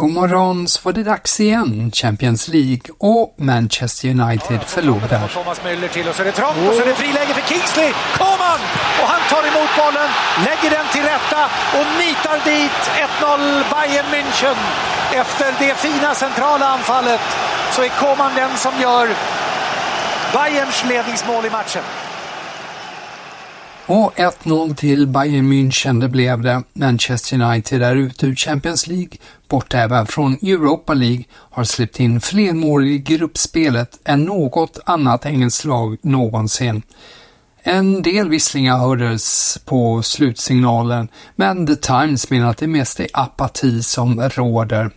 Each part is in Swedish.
God morgon, så var det dags igen. Champions League och Manchester United förlorar. Thomas Müller till och så är det trångt och så är det friläge för Kingsley. Coman! Och han tar emot bollen, lägger den till rätta och nitar dit 1-0 Bayern München. Efter det fina centrala anfallet så är Coman den som gör Bayerns ledningsmål i matchen. Och 1-0 till Bayern München det blev det. Manchester United är ute ur Champions League, borta även från Europa League, har släppt in fler mål i gruppspelet än något annat engelskt lag någonsin. En del visslingar hördes på slutsignalen, men The Times menar att det mest är apati som råder.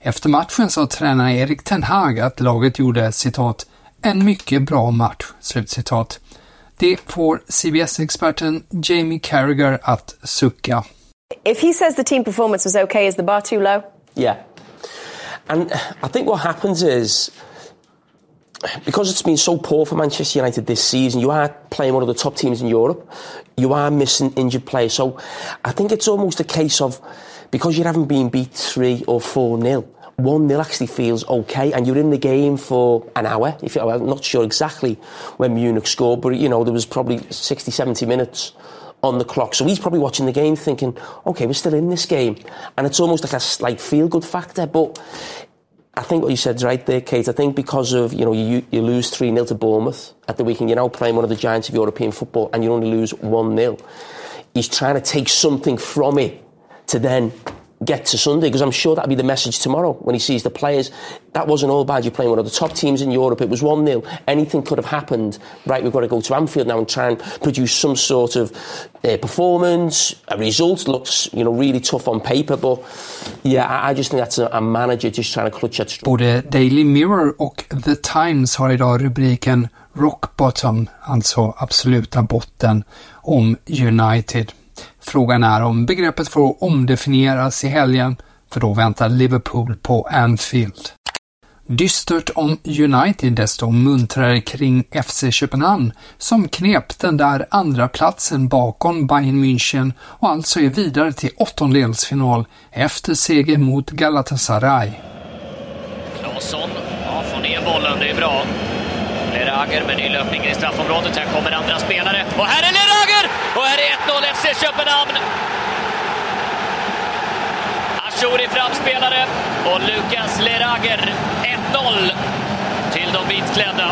Efter matchen sa tränare Erik Ten Hag att laget gjorde citat ”en mycket bra match”. Slutcitat. Det får CBS-experten Jamie Carragher att sucka. If he says the team performance was okay, is the bar too low? Yeah. And I think what happens is because it's been so poor for Manchester United this season, you are playing one of the top teams in Europe. You are missing injured players. So I think it's almost a case of because you haven't been beat 3 or 4 nil, 1 0 actually feels okay, and you're in the game for an hour. If you, I'm not sure exactly when Munich scored, but you know there was probably 60, 70 minutes on the clock. So he's probably watching the game thinking, okay, we're still in this game. And it's almost like a slight feel good factor. But I think what you said right there, Kate. I think because of, you know, you, you lose 3 0 to Bournemouth at the weekend, you're now playing one of the giants of European football and you only lose 1 0. He's trying to take something from it to then get to Sunday because I'm sure that'll be the message tomorrow when he sees the players. That wasn't all bad. You're playing one of the top teams in Europe. It was 1 0. Anything could have happened. Right, we've got to go to Anfield now and try and produce some sort of uh, performance. A result looks, you know, really tough on paper, but yeah, I, I just think that's a, a manager just trying to clutch at straw. Både Daily Mirror och The Times har idag rubriken Rock Bottom, alltså absoluta botten, om United. Frågan är om begreppet får omdefinieras i helgen, för då väntar Liverpool på Anfield. Dystert om United desto muntrare kring FC Köpenhamn som knep den där andra platsen bakom Bayern München och alltså är vidare till åttondelsfinal efter seger mot Galatasaray. Claesson ja, får ner bollen, det är bra. Lerager med ny löpning i straffområdet. Här kommer andra spelare. Och här är Lerager! Och här är 1-0 FC Köpenhamn. Ashuri framspelare och Lukas Lerager 1-0 till de vitklädda.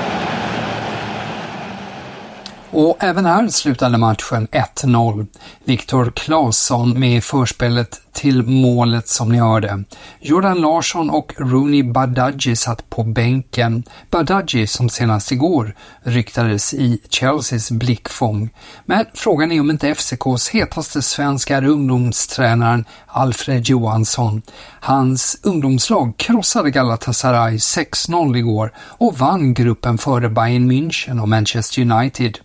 Och även här slutade matchen 1-0. Viktor Claesson med förspelet till målet som ni hörde. Jordan Larsson och Rooney Badaji satt på bänken. Badaji som senast igår ryktades i Chelseas blickfång. Men frågan är om inte FCKs hetaste svensk är ungdomstränaren Alfred Johansson. Hans ungdomslag krossade Galatasaray 6-0 igår och vann gruppen före Bayern München och Manchester United.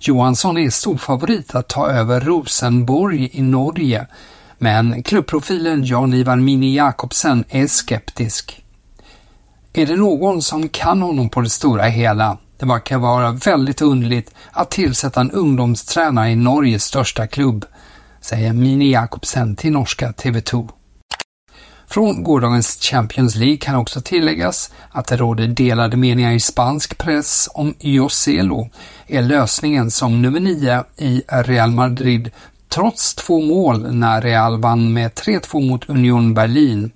Johansson är storfavorit att ta över Rosenborg i Norge, men klubbprofilen Jan-Ivan Mini Jakobsen är skeptisk. Är det någon som kan honom på det stora hela? Det verkar vara väldigt underligt att tillsätta en ungdomstränare i Norges största klubb, säger Mini Jakobsen till norska TV2. Från gårdagens Champions League kan också tilläggas att det råder delade meningar i spansk press om Joselo är lösningen som nummer nio i Real Madrid trots två mål när Real vann med 3-2 mot Union Berlin.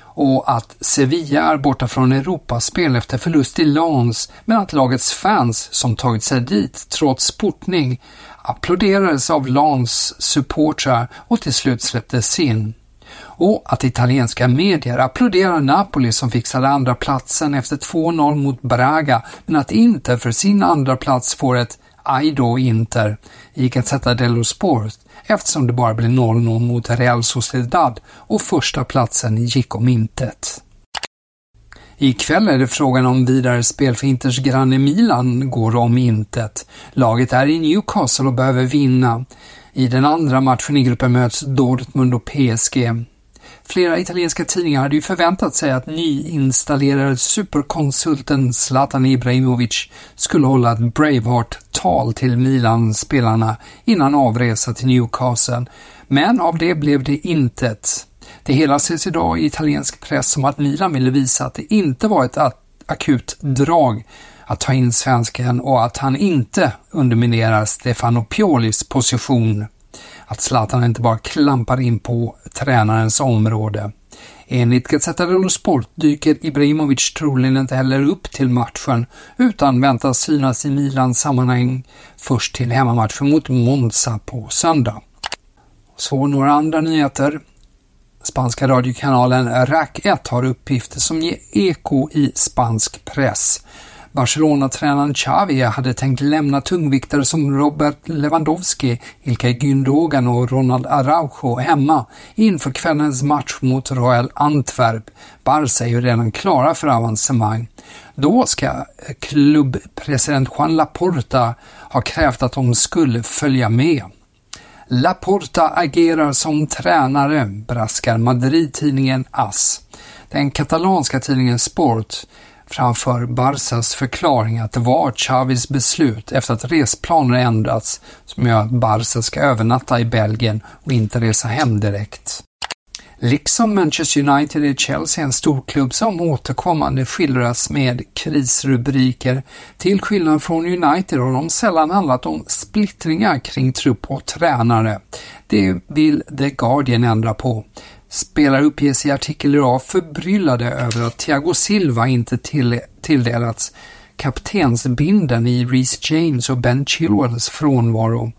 Och att Sevilla är borta från Europaspel efter förlust i Lens men att lagets fans som tagit sig dit trots portning applåderades av Lens supportrar och till slut släpptes in. Och att italienska medier applåderar Napoli som fixade andra platsen efter 2-0 mot Braga, men att Inter för sin andra plats får ett aj då Inter i Gazzetta dello Sport eftersom det bara blev 0-0 mot Real Sociedad och första platsen gick om intet. Ikväll är det frågan om vidare spel för Inters granne Milan går om intet. Laget är i Newcastle och behöver vinna. I den andra matchen i gruppen möts Dortmund och PSG. Flera italienska tidningar hade ju förväntat sig att nyinstallerade superkonsulten Zlatan Ibrahimovic skulle hålla ett Braveheart-tal till Milan-spelarna innan avresa till Newcastle, men av det blev det intet. Det hela ses idag i italiensk press som att Milan ville visa att det inte var ett akut drag att ta in svensken och att han inte underminerar Stefano Piolis position att Zlatan inte bara klampar in på tränarens område. Enligt Gazzetta dello Sport dyker Ibrahimovic troligen inte heller upp till matchen utan väntas synas i Milans sammanhang först till hemmamatchen mot Monza på söndag. Så några andra nyheter. Spanska radiokanalen RAC 1 har uppgifter som ger eko i spansk press. Barcelona-tränaren Xavi hade tänkt lämna tungviktare som Robert Lewandowski, Ilkay Gündogan och Ronald Araujo hemma inför kvällens match mot Royal Antwerp. Barca är ju redan klara för avancemang. Då ska eh, klubbpresident Juan Laporta ha krävt att de skulle följa med. Laporta agerar som tränare, braskar Madrid-tidningen AS. Den katalanska tidningen Sport framför Barsas förklaring att det var Chavis beslut efter att resplaner ändrats som gör att Barca ska övernatta i Belgien och inte resa hem direkt. Liksom Manchester United är Chelsea en storklubb som återkommande skildras med krisrubriker. Till skillnad från United har de sällan handlat om splittringar kring trupp och tränare. Det vill The Guardian ändra på. Spelare uppges i artikel idag förbryllade över att Thiago Silva inte till, tilldelats kaptensbinden i Reece James och Ben Chilwells frånvaro.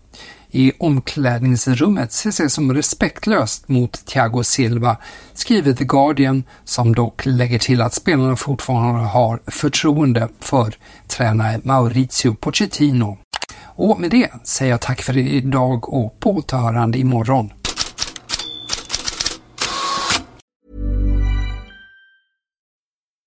I omklädningsrummet ses det som respektlöst mot Thiago Silva, skriver The Guardian, som dock lägger till att spelarna fortfarande har förtroende för tränare Maurizio Pochettino. Och med det säger jag tack för idag och på återhörande imorgon.